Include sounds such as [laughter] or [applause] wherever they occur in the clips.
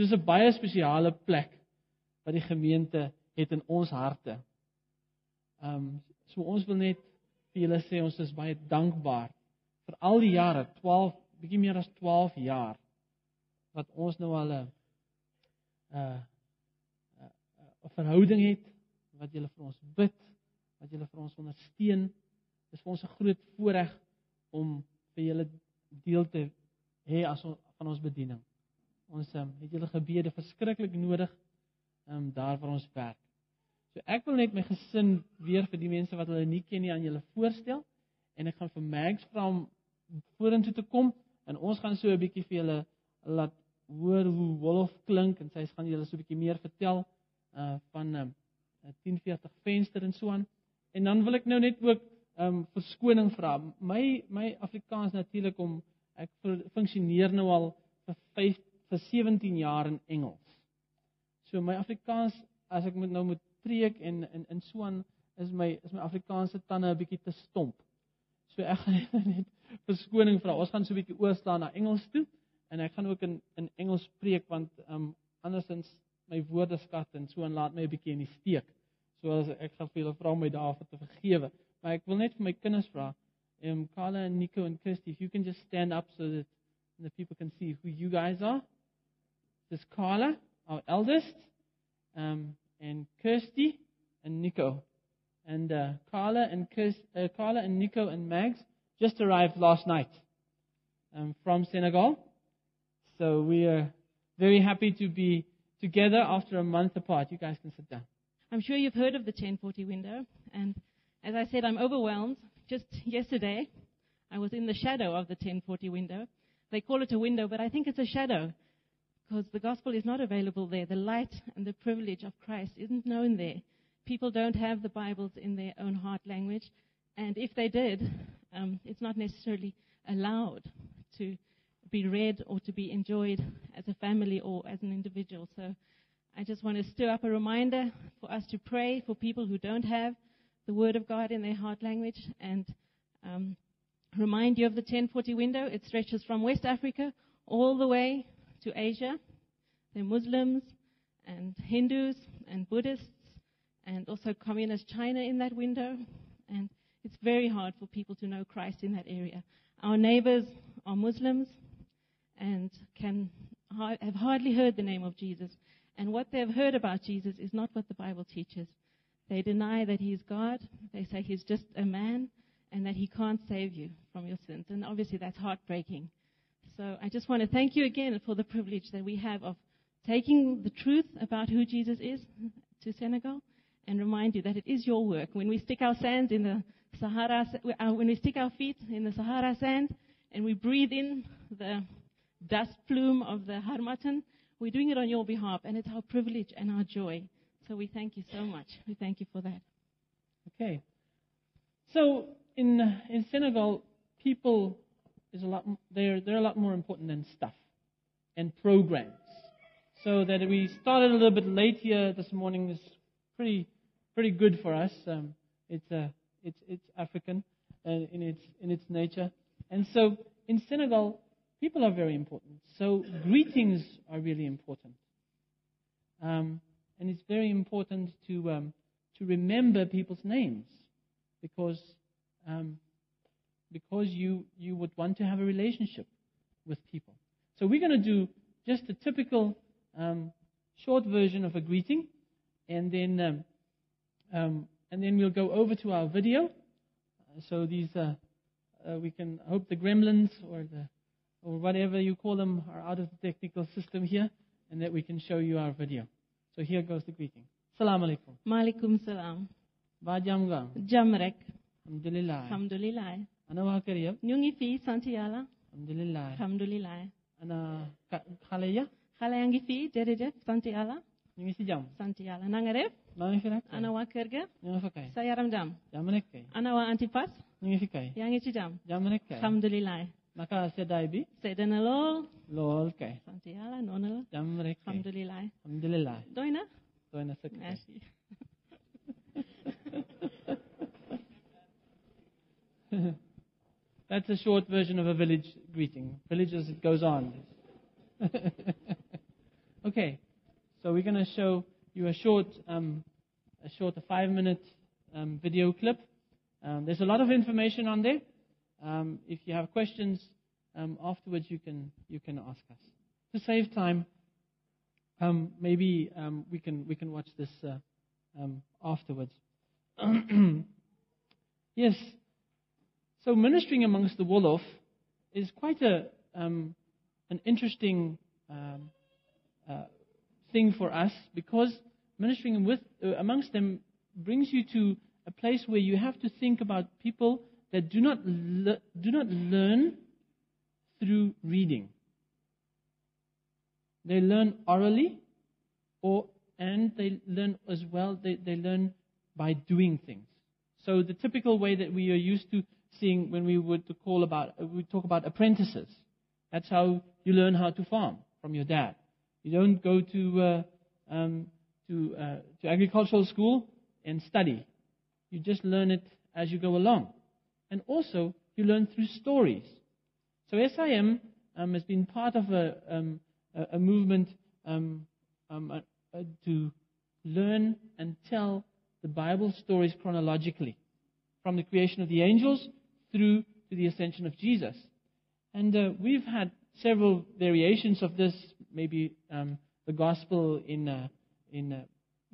Dis 'n baie spesiale plek wat die gemeente het in ons harte. Ehm um, so ons wil net vir julle sê ons is baie dankbaar vir al die jare, 12, bietjie meer as 12 jaar wat ons nou al 'n 'n 'n verhouding het wat julle vir ons bid, wat julle vir ons ondersteun. Dis vir ons 'n groot voorreg om vir julle deel te hê as ons van ons bediening. Ons um, het julle gebede verskriklik nodig um, daar waar ons werk. So ek wil net my gesin weer vir die mense wat hulle nie ken nie aan julle voorstel en ek gaan vir Max vra om vorentoe te kom en ons gaan so 'n bietjie vir julle laat hoor hoe Wolf klink en sy gaan julle so 'n bietjie meer vertel uh van um, 1040 venster en so aan. En dan wil ek nou net ook um verskoning vra. My my Afrikaans natuurlik om ek funksioneer nou al vir 5 vir 17 jaar in Engels. So my Afrikaans as ek moet nou moet preek en in in so aan is my is my Afrikaanse tande 'n bietjie te stomp. So ek gaan [laughs] net verskoning vra. Ons gaan so 'n bietjie oorslaan na Engels toe en ek gaan ook in in Engels preek want um andersins my woordeskat en so en laat my 'n bietjie in die steek. So as ek gaan vir julle vra om my daarvoor te vergewe. Maar ek wil net vir my kinders vra, um Carla and Nico and Kirsty, if you can just stand up so that the people can see who you guys are. This Carla, our eldest, um and Kirsty and Nico. And uh, Carla and Kirst, uh, Carla and Nico and Mags just arrived last night um, from Senegal. So we are very happy to be together after a month apart. You guys can sit down. I'm sure you've heard of the 1040 window. And as I said, I'm overwhelmed. Just yesterday, I was in the shadow of the 1040 window. They call it a window, but I think it's a shadow because the gospel is not available there. The light and the privilege of Christ isn't known there. People don't have the Bibles in their own heart language. And if they did, um, it's not necessarily allowed to be read or to be enjoyed as a family or as an individual. So I just want to stir up a reminder for us to pray for people who don't have the Word of God in their heart language and um, remind you of the 1040 window. It stretches from West Africa all the way to Asia. There are Muslims and Hindus and Buddhists and also communist China in that window. And it's very hard for people to know Christ in that area. Our neighbors are Muslims and can have hardly heard the name of Jesus. And what they've heard about Jesus is not what the Bible teaches. They deny that he is God. They say he's just a man and that he can't save you from your sins. And obviously that's heartbreaking. So I just want to thank you again for the privilege that we have of taking the truth about who Jesus is to Senegal and remind you that it is your work. When we stick our sands in the Sahara, uh, when we stick our feet in the Sahara sand and we breathe in the dust plume of the Harmattan, we're doing it on your behalf and it's our privilege and our joy. So we thank you so much. We thank you for that. Okay. So in in Senegal, people is a lot. They're they're a lot more important than stuff and programs. So that we started a little bit late here this morning is pretty pretty good for us. Um, it's uh, it's it's African uh, in its in its nature, and so in Senegal, people are very important. So greetings are really important, um, and it's very important to um, to remember people's names because um, because you you would want to have a relationship with people. So we're going to do just a typical um, short version of a greeting, and then um, um, and then we'll go over to our video. Uh, so these uh, uh, we can hope the gremlins or the or whatever you call them are out of the technical system here, and that we can show you our video. So here goes the greeting. Salam alaikum. Malikum salam. Bajamga. Jàmm rek. Alhamdulillah. Alhamdulillah. Ana waa kër yëpp. ñu ngi fii sant yàlla. Alhamdulillah. Alhamdulillah. Ana xale ya. xale yaa ngi fii jërëjëf sant yàlla. ñu ngi si jàmm. sant yàlla na nga def. maa ngi fi rek. ana waa kër ga. ñu ngi fa kay. sa yaram jàmm. jàmm rek kay. ana waa antipas. ñu ngi fi kay. yaa ngi ci jàmm. jàmm rek kay. Alhamdulillah. naka seddaay bi. sedd na lool. lool kay. sant yàlla noonu la. jàmm rek. Alhamdulillah. alhamdulillah. doy na. doy na sëkk kay. merci. [laughs] That's a short version of a village greeting. Village as it goes on. [laughs] Okay, so we're going to show you a short, um, a short, five-minute um, video clip. Um, there's a lot of information on there. Um, if you have questions um, afterwards, you can you can ask us. To save time, um, maybe we can we can watch this uh, afterwards. [clears throat] yes. So ministering amongst the Wolof is quite a um, an interesting um, uh, thing for us because ministering with uh, amongst them brings you to a place where you have to think about people that do not le- do not learn through reading. They learn orally, or and they learn as well. They, they learn by doing things. So the typical way that we are used to seeing when we would call about we talk about apprentices. That's how you learn how to farm from your dad. You don't go to uh, um, to uh, to agricultural school and study. You just learn it as you go along, and also you learn through stories. So SIM um, has been part of a um, a, movement um, um, uh, uh, to learn and tell the Bible stories chronologically, from the creation of the angels through to the ascension of Jesus. And uh, we've had several variations of this, maybe um, the gospel in, uh, in uh,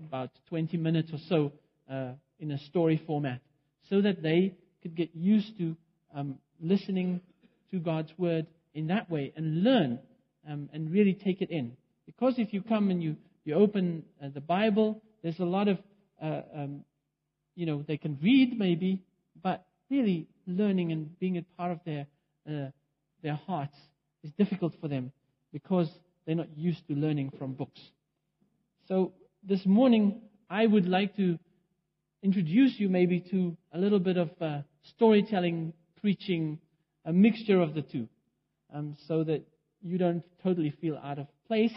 about 20 minutes or so uh, in a story format, so that they could get used to um, listening to God's word in that way and learn um, and really take it in. Because if you come and you, you open uh, the Bible, there's a lot of, uh, um, you know, they can read maybe, really learning and being a part of their, uh, their hearts is difficult for them because they're not used to learning from books. So this morning, I would like to introduce you maybe to a little bit of uh, storytelling, preaching, a mixture of the two, um, so that you don't totally feel out of place.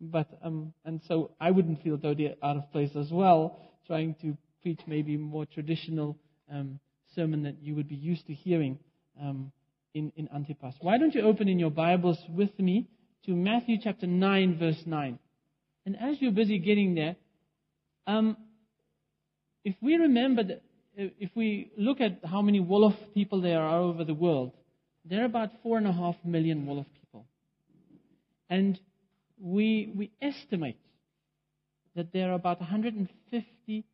But um, and so I wouldn't feel totally out of place as well, trying to preach maybe more traditional um, sermon that you would be used to hearing um, in, in Antipas. Why don't you open in your Bibles with me to Matthew chapter 9, verse 9? And as you're busy getting there, um, if we remember that, if we look at how many Wolof people there are over the world, there are about four and a half million Wolof people. And we, we estimate that there are about 150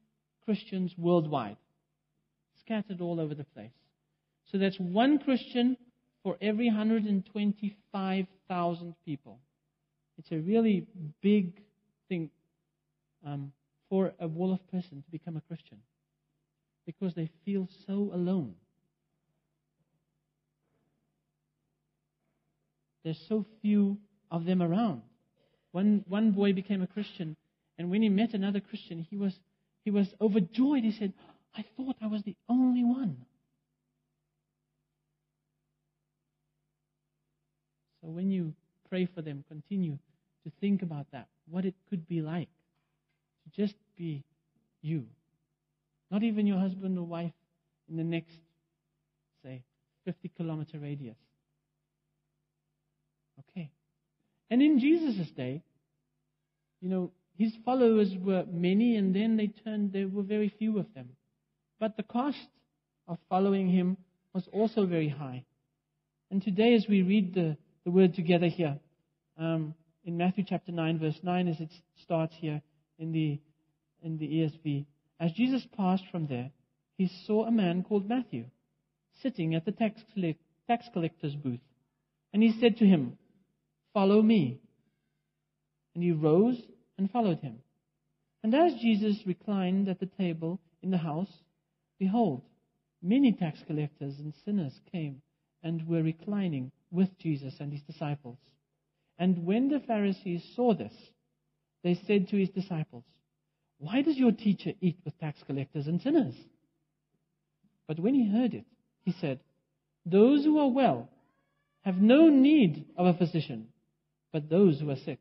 Christians worldwide scattered all over the place. So that's one Christian for every 125,000 people. It's a really big thing um, for a Wolof person to become a Christian because they feel so alone. There's so few of them around. One, one boy became a Christian, and when he met another Christian, he was, he was overjoyed. He said, I thought I was the only one. So when you pray for them, continue to think about that, what it could be like to just be you. Not even your husband or wife in the next, say, 50 kilometer radius. Okay. And in Jesus' day, you know, his followers were many and then they turned, there were very few of them. But the cost of following him was also very high. And today, as we read the, the word together here, um, in Matthew chapter 9, verse 9, as it starts here in the, in the ESV, as Jesus passed from there, he saw a man called Matthew sitting at the tax, collect, tax collector's booth. And he said to him, Follow me. And he rose and followed him. And as Jesus reclined at the table in the house, Behold, many tax collectors and sinners came and were reclining with Jesus and his disciples. And when the Pharisees saw this, they said to his disciples, Why does your teacher eat with tax collectors and sinners? But when he heard it, he said, Those who are well have no need of a physician, but those who are sick.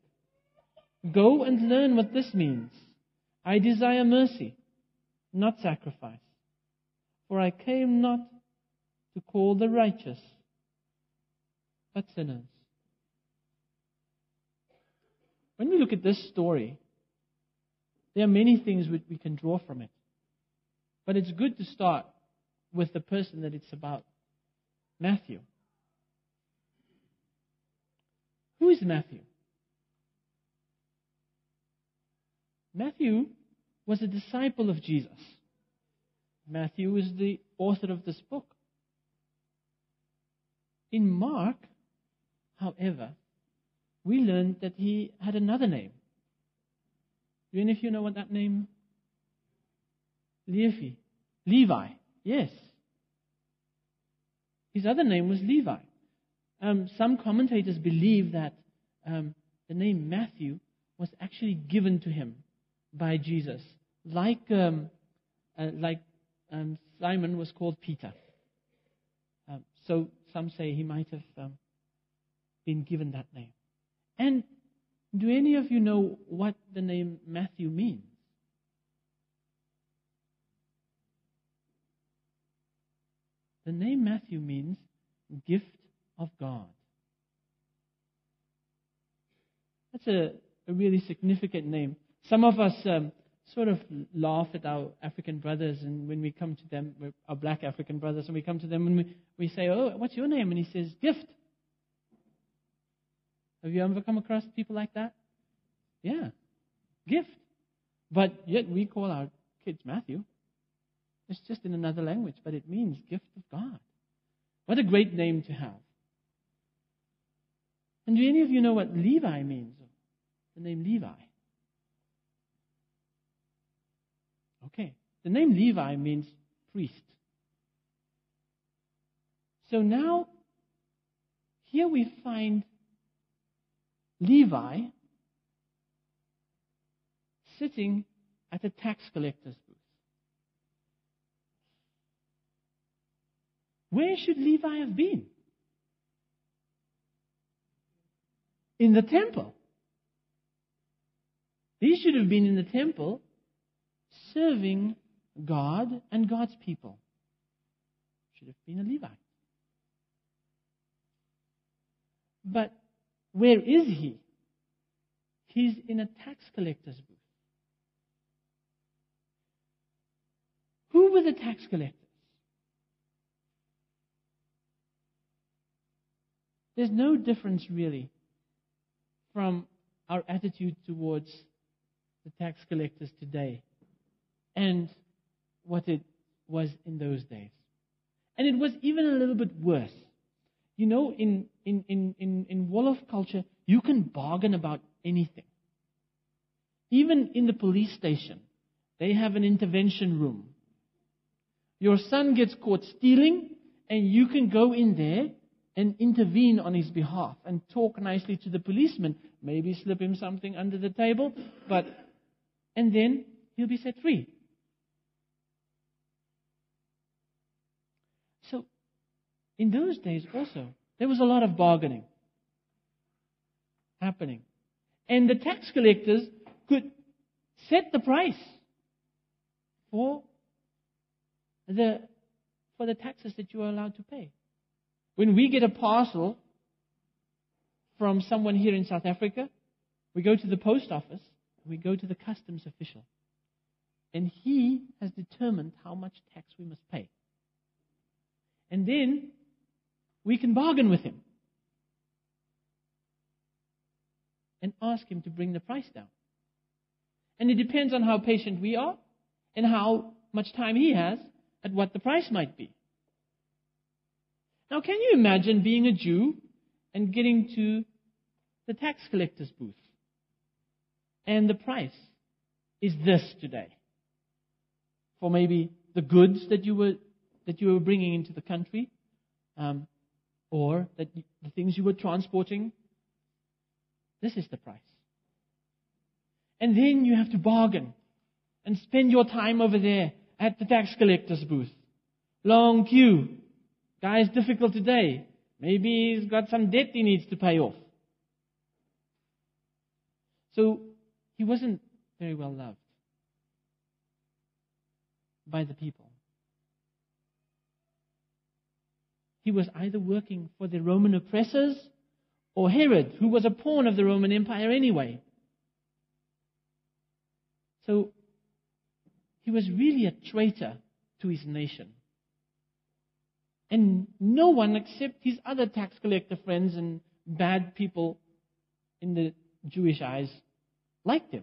Go and learn what this means. I desire mercy, not sacrifice for I came not to call the righteous, but sinners. when we look at this story, there are many things we, we can draw from it. But it's good to start with the person that it's about Matthew. Who is Matthew? Matthew was a disciple of Jesus. Matthew is the author of this book. In Mark, however, we learned that he had another name. Do any of you know what that name? Levi. Levi. Yes. His other name was Levi. Um, some commentators believe that um, the name Matthew was actually given to him by Jesus, like um, uh, like um, Simon was called Peter. Um, so some say he might have um, been given that name. And do any of you know what the name Matthew means? The name Matthew means gift of God. That's a, a really significant name. Some of us um, sort of laugh at our African brothers, and when we come to them, our black African brothers, and we come to them and we, we say, Oh, what's your name? And he says, Gift. Have you ever come across people like that? Yeah, gift. But yet we call our kids Matthew. It's just in another language, but it means gift of God. What a great name to have. And do any of you know what Levi means? The name Levi. Okay. The name Levi means priest. So now, here we find Levi sitting at a tax collector's booth. Where should Levi have been? In the temple. He should have been in the temple serving God and God's people. Should have been a Levite. But where is he? He's in a tax collector's booth. Who were the tax collectors? There's no difference really from our attitude towards the tax collectors today and what it was in those days. And it was even a little bit worse. You know, in, in, in, in, in Wolof culture, you can bargain about anything. Even in the police station, they have an intervention room. Your son gets caught stealing, and you can go in there and intervene on his behalf and talk nicely to the policeman. Maybe slip him something under the table, but, and then he'll be set free. So, in those days also, there was a lot of bargaining happening. And the tax collectors could set the price for the, for the taxes that you are allowed to pay. When we get a parcel from someone here in South Africa, we go to the post office, we go to the customs official, and he has determined how much tax we must pay. And then we can bargain with him and ask him to bring the price down. And it depends on how patient we are and how much time he has at what the price might be. Now, can you imagine being a Jew and getting to the tax collector's booth? And the price is this today. For maybe the goods that you were, that you were bringing into the country, um, or that the things you were transporting. This is the price. And then you have to bargain and spend your time over there at the tax collector's booth. Long queue. Guy's difficult today. Maybe he's got some debt he needs to pay off. So he wasn't very well loved by the people. He was either working for the Roman oppressors or Herod, who was a pawn of the Roman Empire anyway. So he was really a traitor to his nation. And no one except his other tax collector friends and bad people in the Jewish eyes liked him,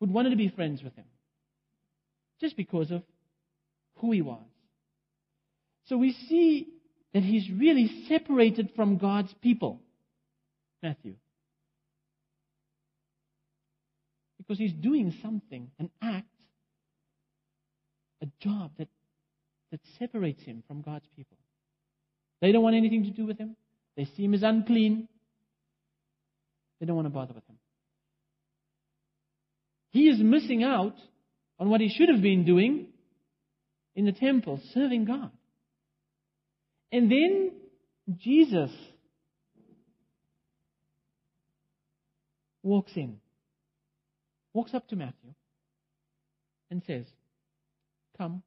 would wanted to be friends with him, just because of who he was. So we see that he's really separated from God's people, Matthew. Because he's doing something, an act, a job that, that separates him from God's people. They don't want anything to do with him. They see him as unclean. They don't want to bother with him. He is missing out on what he should have been doing in the temple, serving God. And then Jesus walks in, walks up to Matthew, and says, Come,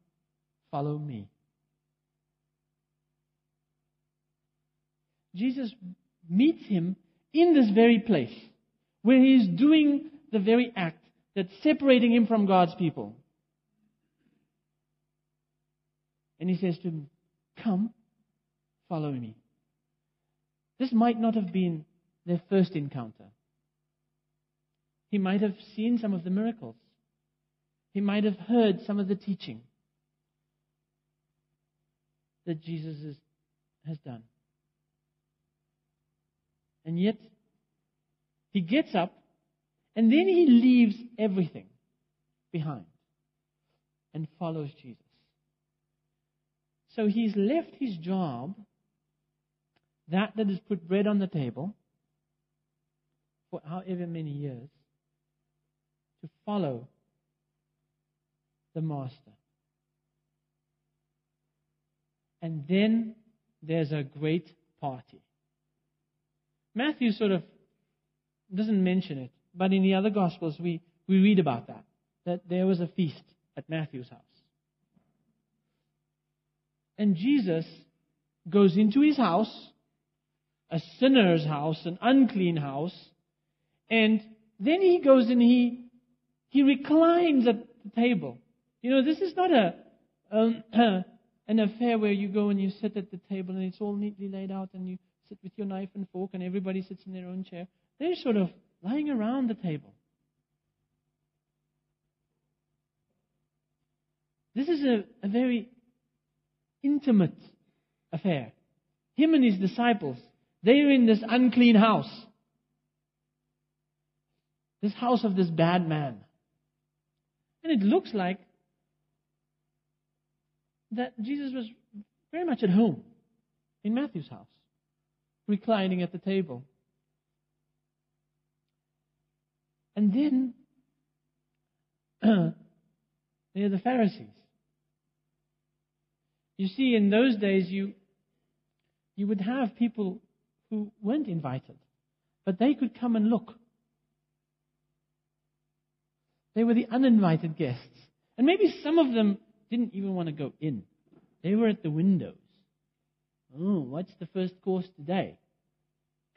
follow me. Jesus meets him in this very place where he is doing the very act that's separating him from God's people. And he says to him, Come, follow me. This might not have been their first encounter. He might have seen some of the miracles. He might have heard some of the teaching that Jesus is, has done. And yet, he gets up and then he leaves everything behind and follows Jesus. So he's left his job, that that has put bread on the table, for however many years, to follow the Master. And then there's a great party. Matthew sort of doesn't mention it, but in the other Gospels we, we read about that, that there was a feast at Matthew's house. And Jesus goes into his house, a sinner's house, an unclean house, and then he goes and he he reclines at the table. You know, this is not a um, [clears throat] an affair where you go and you sit at the table and it's all neatly laid out and you sit with your knife and fork and everybody sits in their own chair. They're sort of lying around the table. This is a, a very intimate affair. Him and his disciples, they're in this unclean house. This house of this bad man. And it looks like that Jesus was very much at home in Matthew's house, reclining at the table. And then [clears throat] there are the Pharisees. You see, in those days, you, you would have people who weren't invited, but they could come and look. They were the uninvited guests. And maybe some of them didn't even want to go in. They were at the windows. Oh, what's the first course today?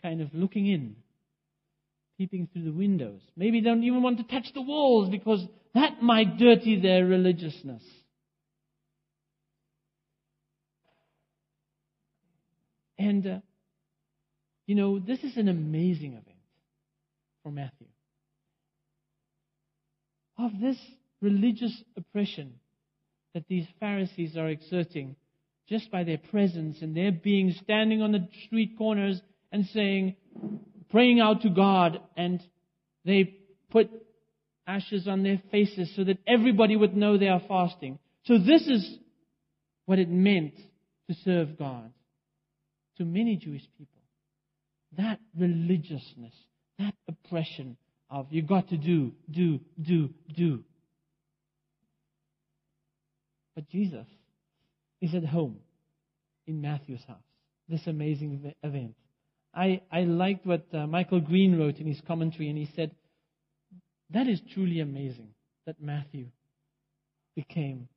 Kind of looking in, peeping through the windows. Maybe they don't even want to touch the walls because that might dirty their religiousness. And, uh, you know, this is an amazing event for Matthew. Of this religious oppression that these Pharisees are exerting just by their presence and their being standing on the street corners and saying, praying out to God, and they put ashes on their faces so that everybody would know they are fasting. So this is what it meant to serve God to many Jewish people. That religiousness, that oppression of you got to do, do, do, do. But Jesus is at home in Matthew's house. This amazing event. I, I liked what uh, Michael Green wrote in his commentary, and he said, That is truly amazing that Matthew became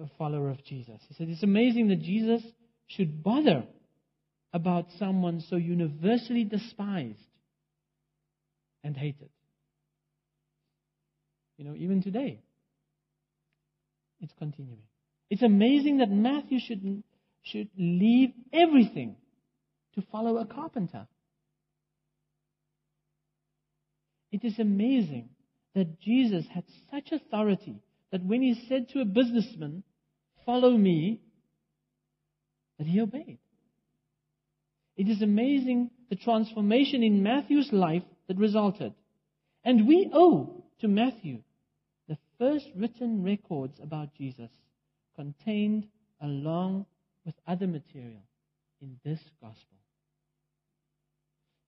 a follower of Jesus. He said, It's amazing that Jesus should bother about someone so universally despised and hated. you know, even today. It's continuing. It's amazing that Matthew should, should leave everything to follow a carpenter. It is amazing that Jesus had such authority that when he said to a businessman, Follow me, that he obeyed. It is amazing the transformation in Matthew's life that resulted. And we owe to Matthew the first written records about Jesus contained along with other material in this gospel.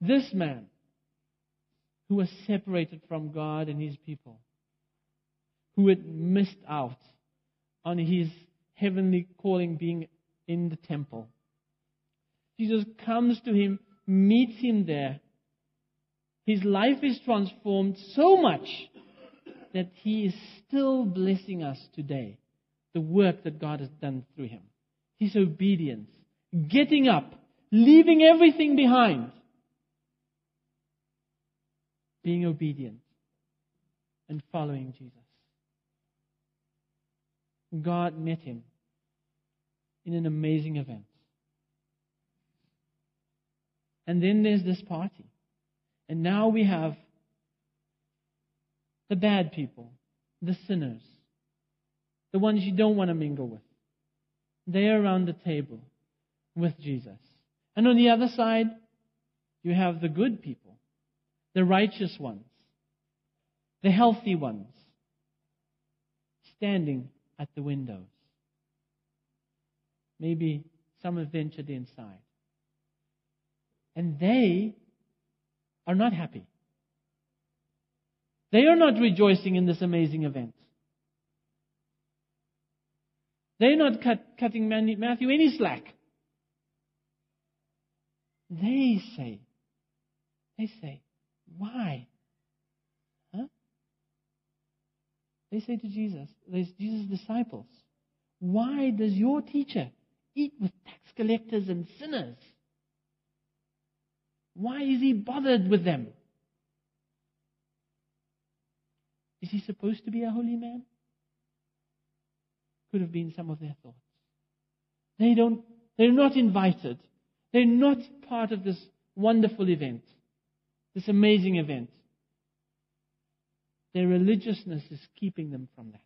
This man who was separated from God and his people, who had missed out on his heavenly calling being in the temple. Jesus comes to him, meets him there. His life is transformed so much that he is still blessing us today. The work that God has done through him. His obedience. Getting up. Leaving everything behind. Being obedient. And following Jesus. God met him in an amazing event. And then there's this party. And now we have the bad people, the sinners, the ones you don't want to mingle with. They're around the table with Jesus. And on the other side, you have the good people, the righteous ones, the healthy ones, standing at the windows. Maybe some have ventured inside. And they are not happy. They are not rejoicing in this amazing event. They're not cut, cutting Matthew any slack. They say, they say, why? Huh? They say to Jesus, Jesus' disciples, why does your teacher eat with tax collectors and sinners? Why is he bothered with them? Is he supposed to be a holy man? Could have been some of their thoughts. They don't, they're not invited. They're not part of this wonderful event, this amazing event. Their religiousness is keeping them from that.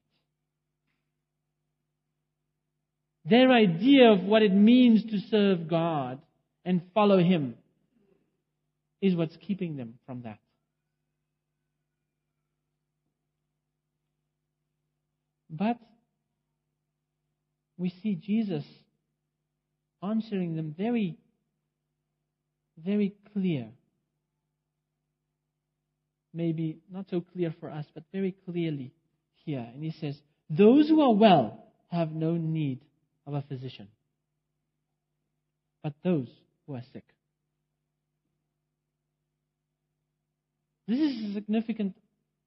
Their idea of what it means to serve God and follow Him is what's keeping them from that. But we see Jesus answering them very, very clear. Maybe not so clear for us, but very clearly here. And he says, Those who are well have no need of a physician, but those who are sick. This is a significant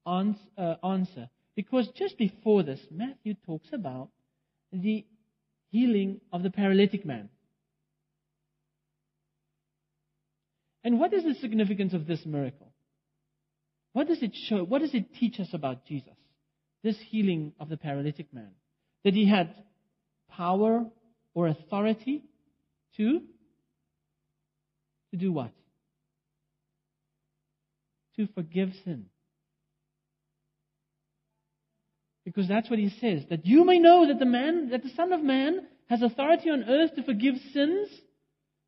uh, answer because just before this, Matthew talks about the healing of the paralytic man. And what is the significance of this miracle? What does it show? What does it teach us about Jesus? This healing of the paralytic man. That he had power or authority to to do what? To forgive sin. Because that's what he says. That you may know that the man, that the Son of Man has authority on earth to forgive sins.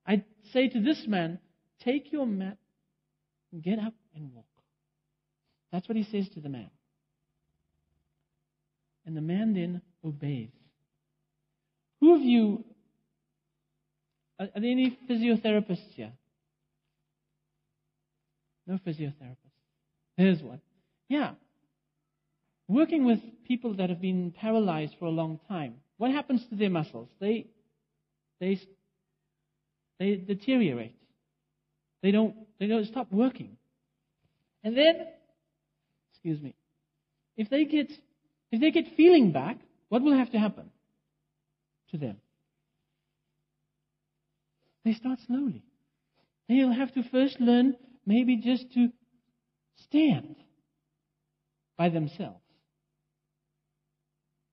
I say to this man, take your mat and get up and walk. That's what he says to the man. And the man then obeys. Who of you, are, are there any physiotherapists here? No physiotherapists. There's one. Yeah. Working with people that have been paralyzed for a long time, what happens to their muscles? They, they, they deteriorate. They don't, they don't stop working. And then, excuse me, if they get, if they get feeling back, what will have to happen? to them. They start slowly. They'll have to first learn maybe just to stand by themselves.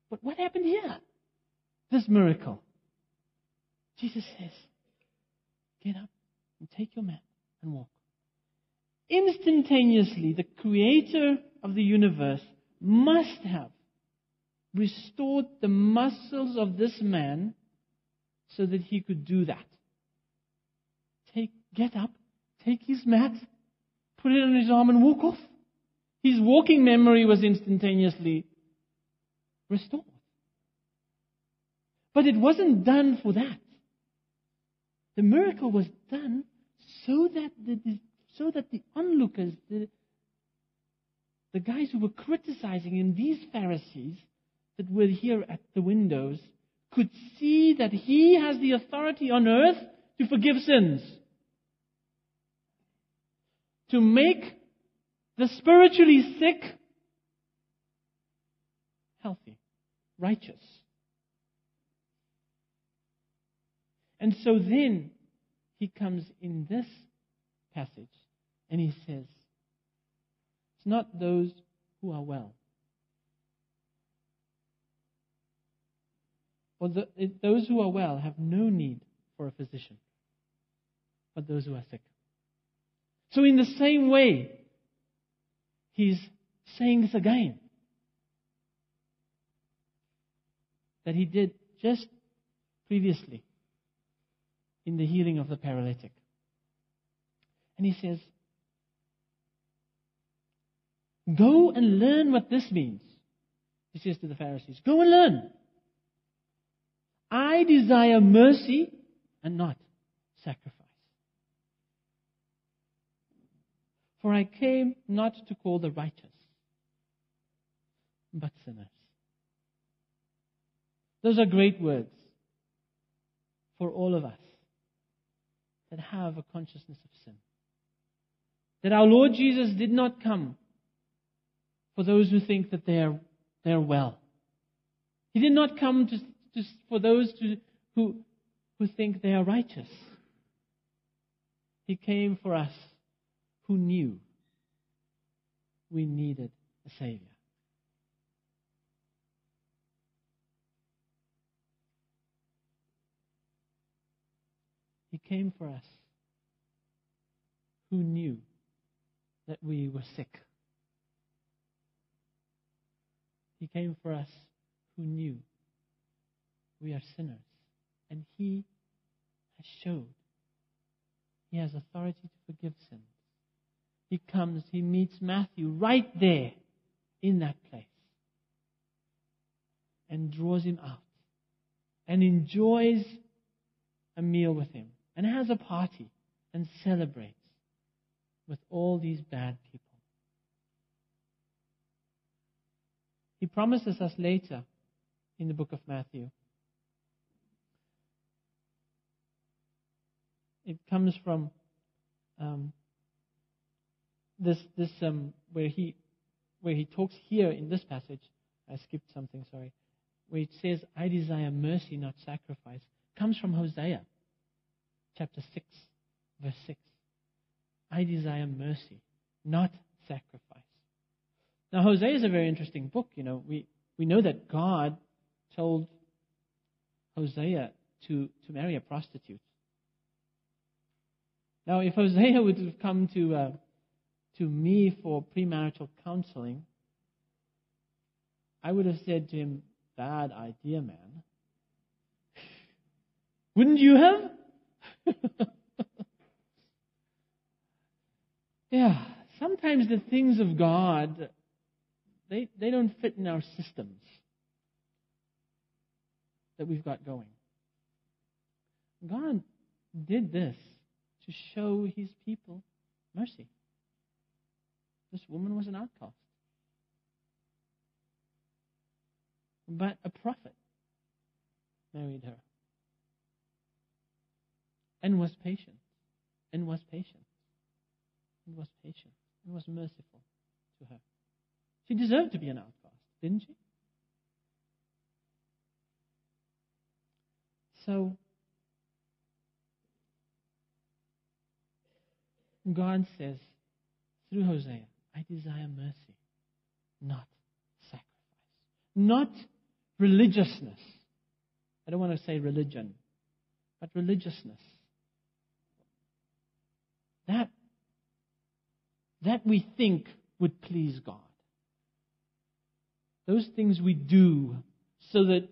But what happened here? This miracle. Jesus says, Get up and take your mat and walk. Instantaneously, the creator of the universe must have restored the muscles of this man so that he could do that. Take, get up, take his mat, put it on his arm, and walk off. His walking memory was instantaneously restored. But it wasn't done for that. The miracle was done so that the, so that the onlookers, the, the guys who were criticizing him, these Pharisees that were here at the windows, could see that he has the authority on earth to forgive sins. To make the spiritually sick healthy, righteous. And so then he comes in this passage and he says, It's not those who are well. Or the, those who are well have no need for a physician, but those who are sick. So, in the same way, he's saying this again that he did just previously in the healing of the paralytic. And he says, Go and learn what this means. He says to the Pharisees, Go and learn. I desire mercy and not sacrifice. For I came not to call the righteous, but sinners. Those are great words for all of us that have a consciousness of sin. That our Lord Jesus did not come for those who think that they are, they are well. He did not come to, to, for those to, who, who think they are righteous. He came for us who knew we needed a Savior. He came for us who knew that we were sick. He came for us who knew we are sinners. And He has showed He has authority to forgive sins. He comes, He meets Matthew right there in that place and draws him out and enjoys a meal with him and has a party and celebrates with all these bad people. He promises us later in the book of Matthew. It comes from um, this this um, where he where he talks here in this passage. I skipped something, sorry. Where it says, "I desire mercy, not sacrifice," comes from Hosea, chapter six, verse six. I desire mercy, not sacrifice. Now, Hosea is a very interesting book. You know, we, we know that God told Hosea to, to marry a prostitute. Now, if Hosea would have come to, uh, to me for premarital counseling, I would have said to him, Bad idea, man. [sighs] Wouldn't you have? [laughs] yeah, sometimes the things of God, they, they don't fit in our systems that we've got going. God did this to show his people mercy. This woman was an outcast. But a prophet married her and was patient and was patient and was patient and was merciful to her. She deserved to be an outcast, didn't she? So, God says through Hosea, I desire mercy, not sacrifice. Not religiousness. I don't want to say religion, but religiousness. That, that we think would please God. Those things we do so that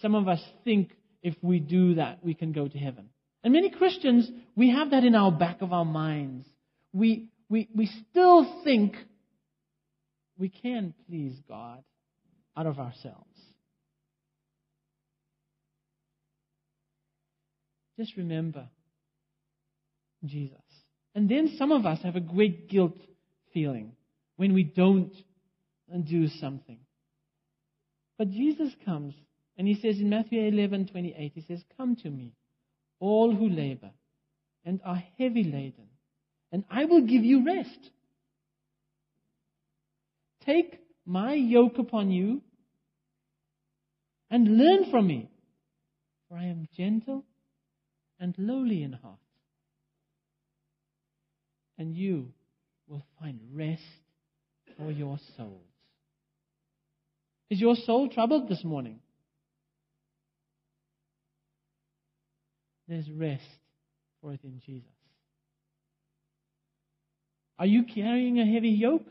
some of us think if we do that, we can go to heaven. And many Christians, we have that in our back of our minds. We, we, we still think we can please God out of ourselves. Just remember Jesus. And then some of us have a great guilt feeling when we don't do something. But Jesus comes and he says in Matthew 11:28 he says come to me all who labor and are heavy laden and I will give you rest. Take my yoke upon you and learn from me for I am gentle and lowly in heart and you will find rest for your souls. Is your soul troubled this morning? There's rest for it in Jesus. Are you carrying a heavy yoke?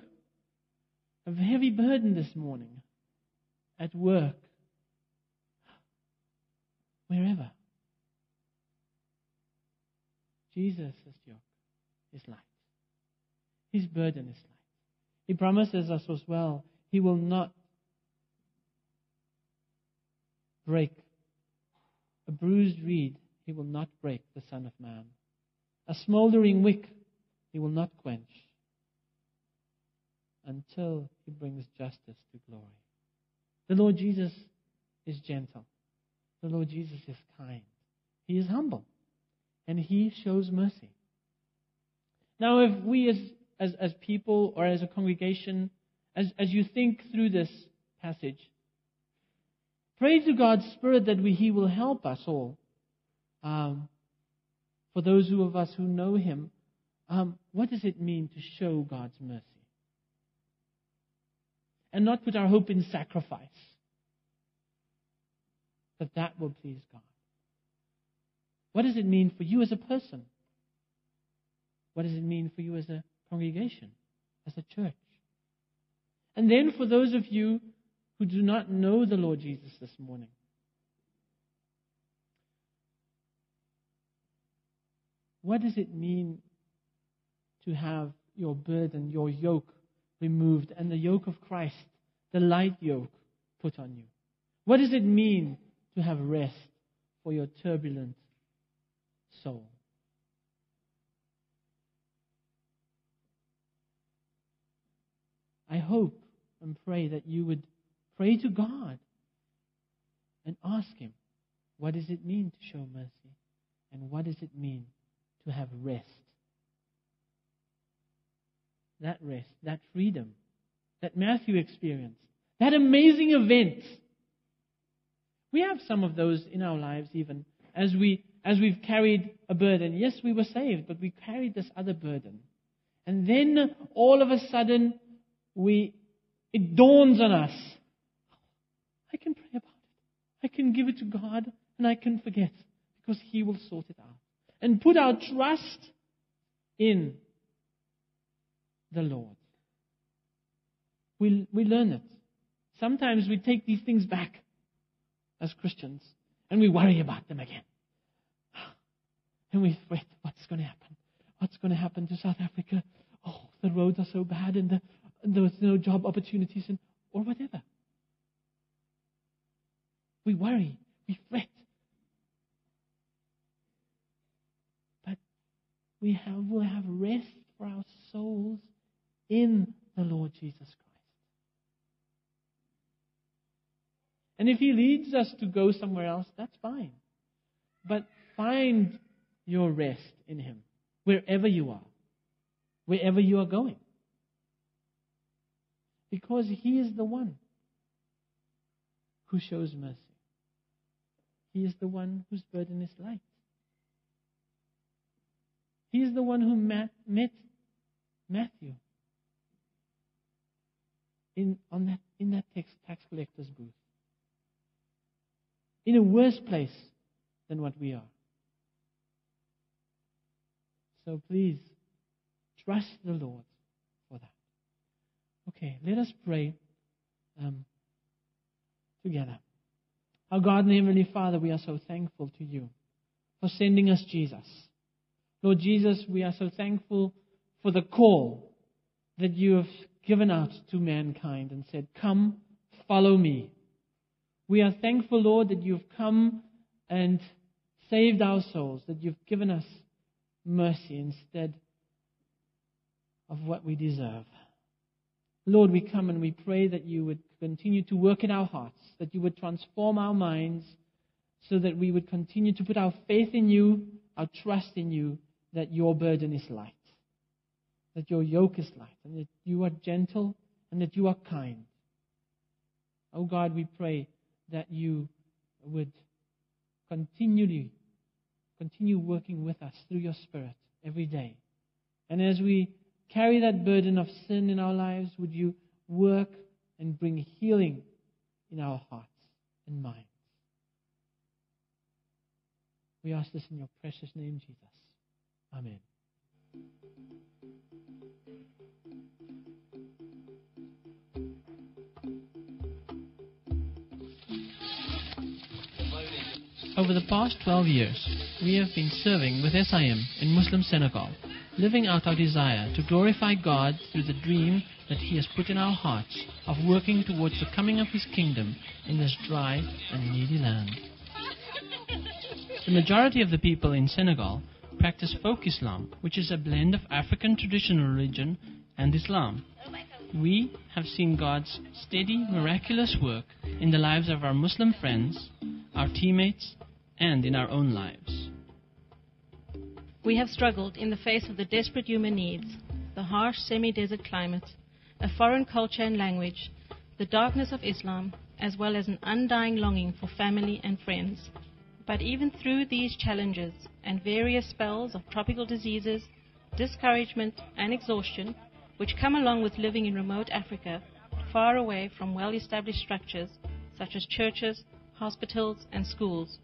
A heavy burden this morning? At work? Wherever? Jesus' yoke is light. His burden is light. He promises us as well, He will not break a bruised reed, He will not break the Son of Man. A smoldering wick, He will not quench until He brings justice to glory. The Lord Jesus is gentle. The Lord Jesus is kind. He is humble. And He shows mercy. Now, if we as as, as people or as a congregation, as, as you think through this passage, pray to God's Spirit that we, He will help us all. Um, for those of us who know Him, um, what does it mean to show God's mercy? And not put our hope in sacrifice. That that will please God. What does it mean for you as a person? What does it mean for you as a congregation, as a church. And then for those of you who do not know the Lord Jesus this morning, what does it mean to have your burden, your yoke removed, and the yoke of Christ, the light yoke, put on you? What does it mean to have rest for your turbulent soul? I hope and pray that you would pray to God and ask Him, what does it mean to show mercy? And what does it mean to have rest? That rest, that freedom, that Matthew experienced, that amazing event. We have some of those in our lives even as we as we've carried a burden. Yes, we were saved, but we carried this other burden. And then all of a sudden we, it dawns on us. I can pray about it. I can give it to God and I can forget because He will sort it out. And put our trust in the Lord. We, we learn it. Sometimes we take these things back as Christians and we worry about them again. [sighs] And we fret, what's going to happen? What's going to happen to South Africa? Oh, the roads are so bad and the there was no job opportunities and, or whatever. We worry, we fret. But we have, will have rest for our souls in the Lord Jesus Christ. And if He leads us to go somewhere else, that's fine. But find your rest in Him, wherever you are, wherever you are going. Because He is the one who shows mercy. He is the one whose burden is light. He is the one who met, Matthew in, on that, in that tax, tax collector's booth. in a worse place than what we are. So please trust the Lord for that. Okay, let us pray um, together. Our God and Heavenly Father, we are so thankful to you for sending us Jesus. Lord Jesus, we are so thankful for the call that you have given out to mankind and said, Come, follow me. We are thankful, Lord, that you've come and saved our souls, that you've given us mercy instead of what we deserve. Lord, we come and we pray that you would continue to work in our hearts, that you would transform our minds so that we would continue to put our faith in you, our trust in you, that your burden is light, that your yoke is light, and that you are gentle and that you are kind. Oh God, we pray that you would continually continue working with us through your Spirit every day. And as we carry that burden of sin in our lives, would you work and bring healing in our hearts and minds? We ask this in your precious name, Jesus. Amen. Over the past 12 years, we have been serving with SIM in Muslim Senegal, living out our desire to glorify God through the dream that He has put in our hearts of working towards the coming of His kingdom in this dry and needy land. The majority of the people in Senegal practice folk Islam, which is a blend of African traditional religion and Islam. We have seen God's steady, miraculous work in the lives of our Muslim friends, our teammates, and in our own lives. We have struggled in the face of the desperate human needs, the harsh semi desert climate, a foreign culture and language, the darkness of Islam, as well as an undying longing for family and friends. But even through these challenges and various spells of tropical diseases, discouragement, and exhaustion, which come along with living in remote Africa, far away from well established structures such as churches, hospitals, and schools,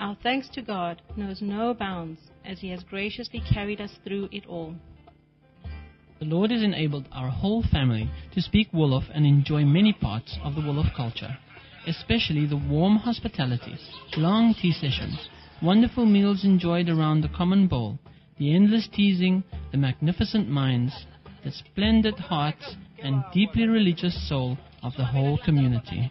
our thanks to God knows no bounds as He has graciously carried us through it all. The Lord has enabled our whole family to speak Wolof and enjoy many parts of the Wolof culture, especially the warm hospitality, long tea sessions, wonderful meals enjoyed around the common bowl, the endless teasing, the magnificent minds, the splendid hearts, and deeply religious soul of the whole community.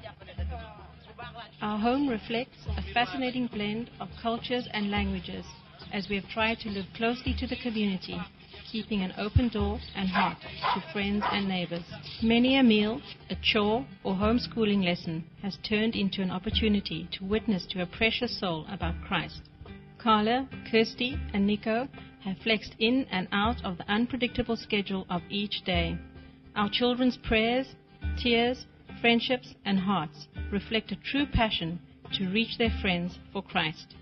Our home reflects a fascinating blend of cultures and languages as we have tried to live closely to the community, keeping an open door and heart to friends and neighbors. Many a meal, a chore, or homeschooling lesson has turned into an opportunity to witness to a precious soul about Christ. Carla, Kirsty, and Nico have flexed in and out of the unpredictable schedule of each day. Our children's prayers, tears, friendships, and hearts reflect a true passion to reach their friends for Christ.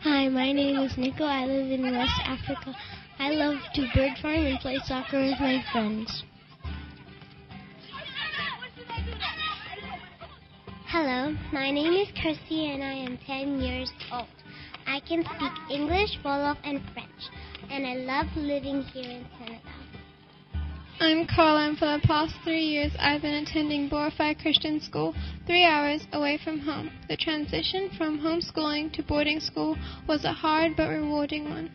Hi, my name is Nico. I live in West Africa. I love to bird farm and play soccer with my friends. Hello, my name is Kirsty and I am 10 years old. I can speak English, Wolof, and French, and I love living here in Senegal. I'm Carla, and for the past three years I've been attending Borify Christian School, three hours away from home. The transition from homeschooling to boarding school was a hard but rewarding one.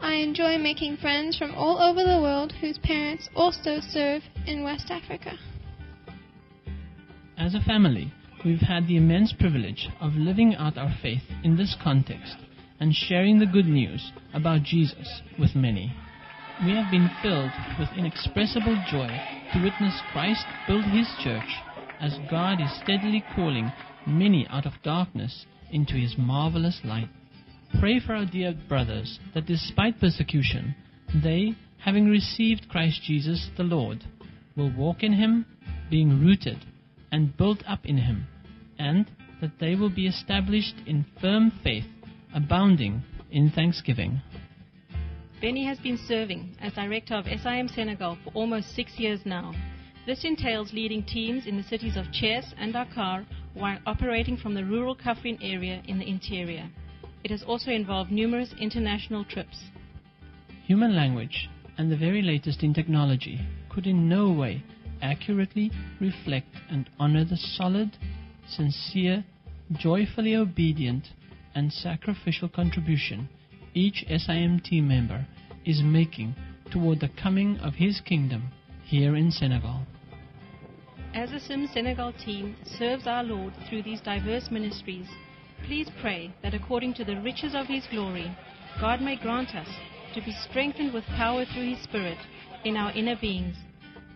I enjoy making friends from all over the world whose parents also serve in West Africa. As a family, we've had the immense privilege of living out our faith in this context and sharing the good news about Jesus with many. We have been filled with inexpressible joy to witness Christ build his church as God is steadily calling many out of darkness into his marvelous light. Pray for our dear brothers that despite persecution, they, having received Christ Jesus the Lord, will walk in him, being rooted and built up in him, and that they will be established in firm faith, abounding in thanksgiving. Benny has been serving as director of SIM Senegal for almost six years now. This entails leading teams in the cities of Thiès and Dakar, while operating from the rural Kaffrine area in the interior. It has also involved numerous international trips. Human language and the very latest in technology could in no way accurately reflect and honor the solid, sincere, joyfully obedient, and sacrificial contribution each SIMT member is making toward the coming of his kingdom here in Senegal. As the SIM Senegal team serves our Lord through these diverse ministries, please pray that according to the riches of His glory, God may grant us to be strengthened with power through His Spirit in our inner beings,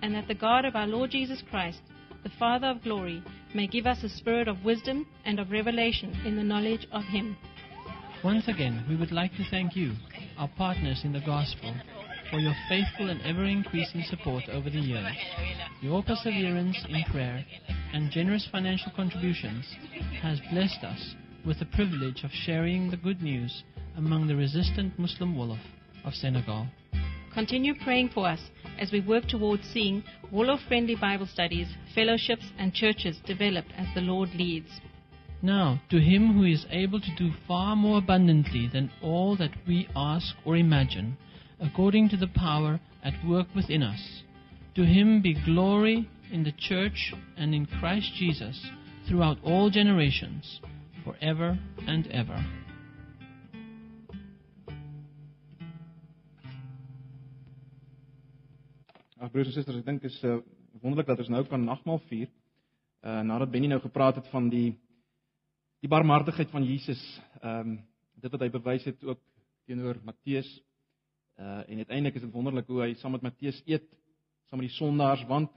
and that the God of our Lord Jesus Christ, the Father of glory, may give us a spirit of wisdom and of revelation in the knowledge of Him. Once again, we would like to thank you, our partners in the gospel, for your faithful and ever increasing support over the years. Your perseverance in prayer and generous financial contributions has blessed us with the privilege of sharing the good news among the resistant Muslim Wolof of Senegal. Continue praying for us as we work towards seeing Wolof friendly Bible studies, fellowships, and churches develop as the Lord leads. Now, to him who is able to do far more abundantly than all that we ask or imagine, according to the power at work within us, to him be glory in the church and in Christ Jesus throughout all generations, forever and ever. Ag broers en susters, ek dink is uh, wonderlik dat ons nou kan nagmaal vier. Uh nadat Benny nou gepraat het van die die barmhartigheid van Jesus, ehm um, dit wat hy bewys het ook teenoor Matteus. Uh en uiteindelik is dit wonderlik hoe hy saam met Matteus eet, saam met die sondaars want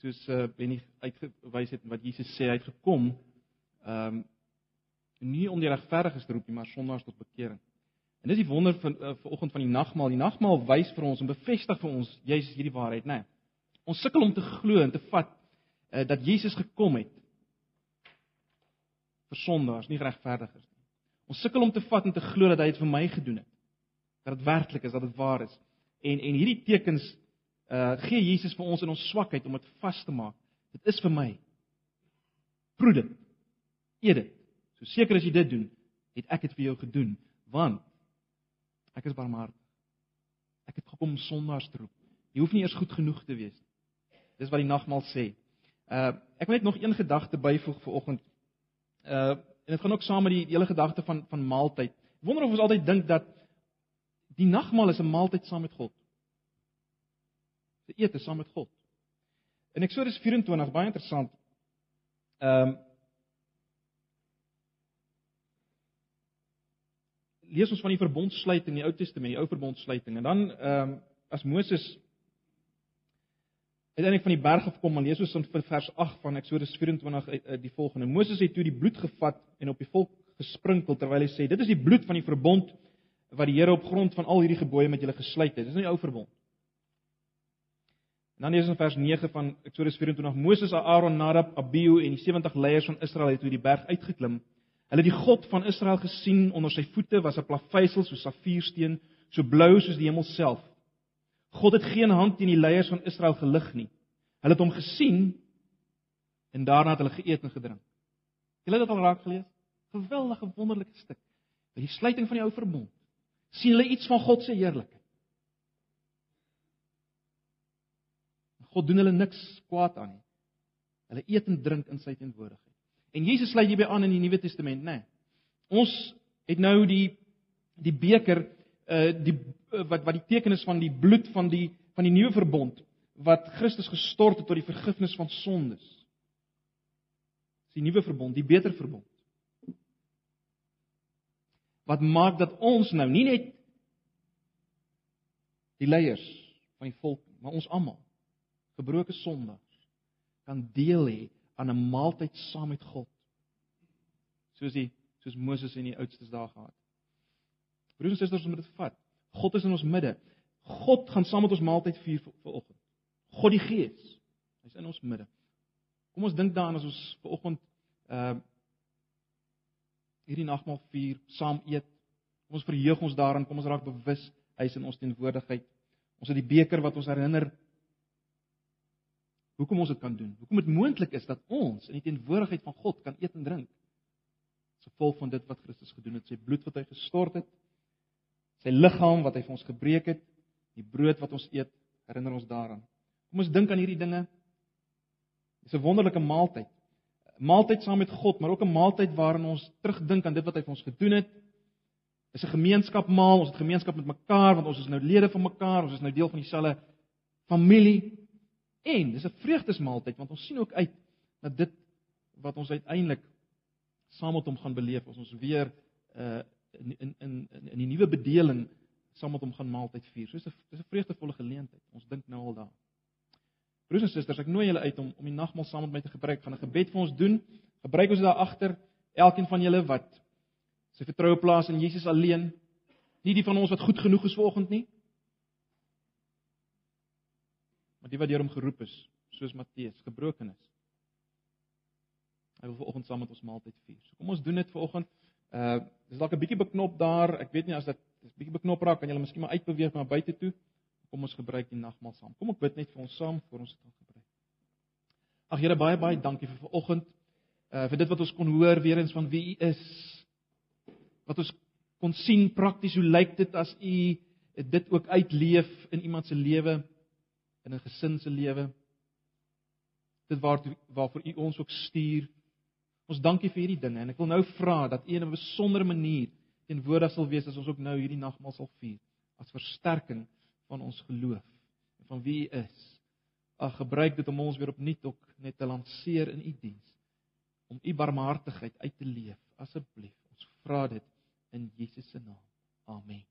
soos uh Benny uitgewys het wat Jesus sê hy het gekom ehm um, nie om die regverdiges te roep nie, maar sondaars tot bekering. En dis die wonder van uh, vanoggend van die nagmaal. Die nagmaal wys vir ons en bevestig vir ons juis hierdie waarheid, né? Nee. Ons sukkel om te glo en te vat uh, dat Jesus gekom het vir sondaars, nie regverdiges nie. Ons sukkel om te vat en te glo dat hy dit vir my gedoen het. Dat dit werklik is, dat dit waar is. En en hierdie tekens uh gee Jesus vir ons in ons swakheid om dit vas te maak. Dit is vir my. Proe dit. Eet dit. So seker as jy dit doen, het ek dit vir jou gedoen, want Ek is barmhartig. Ek het gekom om sondaars te roep. Jy hoef nie eers goed genoeg te wees nie. Dis wat die nagmaal sê. Uh ek wil net nog een gedagte byvoeg vir oggend. Uh en dit gaan ook saam met die hele gedagte van van maaltyd. Ek wonder of ons altyd dink dat die nagmaal is 'n maaltyd saam met God. Te eet saam met God. In Eksodus 24 baie interessant. Ehm um, lees ons van die verbondsluiting in die Ou Testament, die Ou Verbondsluiting. En dan ehm um, as Moses uiteindelik van die berg af kom, dan lees ons in vers 8 van Eksodus 24 uit uh, die volgende: Moses het toe die bloed gevat en op die volk gesprinkel terwyl hy sê: "Dit is die bloed van die verbond wat die Here op grond van al hierdie gebooie met julle gesluit het." Dis nou die Ou Verbond. En dan lees ons in vers 9 van Eksodus 24: Moses, Aaron, Nadab, Abihu en die 70 leiers van Israel het toe die berg uitgeklim Hulle het die God van Israel gesien onder sy voete was 'n plaveisel so safiersteen, so blou soos die hemel self. God het geen hand teen die leiers van Israel gelig nie. Hulle het hom gesien en daarna het hulle geëet en gedrink. Julle het dit al raak gelees? Geweldige wonderlike stuk. By die sluiting van die ou verbond sien hulle iets van God se heerlikheid. God doen hulle niks kwaad aan nie. Hulle eet en drink in sy teenwoordigheid. En Jesus sluit hierby aan in die Nuwe Testament, né? Nee. Ons het nou die die beker uh die uh, wat wat die teken is van die bloed van die van die nuwe verbond wat Christus gestort het tot die vergifnis van sondes. Dis die nuwe verbond, die beter verbond. Wat maak dat ons nou nie net die leiers van die volk, maar ons almal gebroke sondaars kan deel hê aan 'n maaltyd saam met God. Soos die soos Moses in die oudstes dae gehad. Broers en susters, ons moet dit vat. God is in ons midde. God gaan saam met ons maaltyd vier vir oggend. God die Gees. Hy's in ons midde. Kom ons dink daaraan as ons ver oggend uh hierdie nagmaal vier saam eet. Kom ons verheug ons daaraan, kom ons raak bewus hy's in ons teenwoordigheid. Ons het die beker wat ons herinner hoekom ons dit kan doen. Hoekom dit moontlik is dat ons in die teenwoordigheid van God kan eet en drink. As gevolg van dit wat Christus gedoen het, sy bloed wat hy gestort het, sy liggaam wat hy vir ons gebreek het, die brood wat ons eet, herinner ons daaraan. Kom ons dink aan hierdie dinge. Dis 'n wonderlike maaltyd. 'n Maaltyd saam met God, maar ook 'n maaltyd waarin ons terugdink aan dit wat hy vir ons gedoen het. Dis 'n gemeenskapmaal, ons het gemeenskap met mekaar want ons is nou lede van mekaar, ons is nou deel van dieselfde familie. En dis 'n vreugdesmaaltyd want ons sien ook uit na dit wat ons uiteindelik saam met hom gaan beleef as ons weer uh in in in in die nuwe bedeling saam met hom gaan maaltyd vier. So dis 'n dis 'n vreugdevolle geleentheid. Ons dink nou al daaraan. Broers en susters, ek nooi julle uit om om die nagmaal saam met my te gebruik. Ek gaan 'n gebed vir ons doen. Gebruik ons daar agter elkeen van julle wat sy vertroue plaas in Jesus alleen. Nie die van ons wat goed genoeg is vanoggend nie. Maar die wat deur hom geroep is, soos Matteus, gebroken is. Hy wil vanoggend saam met ons maaltyd vier. So kom ons doen dit vanoggend. Uh dis dalk 'n bietjie beknop daar. Ek weet nie as dit is bietjie beknop raak, kan julle miskien maar uitbeweeg na buite toe. Kom ons gebruik die nagmaal saam. Kom ek bid net vir ons saam voor ons dit gaan gebruik. Ag Here, baie baie dankie vir vanoggend. Uh vir dit wat ons kon hoor weer eens van wie U is. Wat ons kon sien prakties hoe lyk dit as U dit ook uitleef in iemand se lewe, in 'n gesin se lewe. Dit waartoe waarvoor U ons ook stuur. Ons dankie vir hierdie dinge en ek wil nou vra dat U in 'n besondere manier teenwoordig sal wees as ons ook nou hierdie nagmaal sal vier as versterking van ons geloof en van wie U is. Ag gebruik dit om ons weer opnuut ook net te lanseer in U diens om U barmhartigheid uit te leef asseblief. Ons vra dit in Jesus se naam. Amen.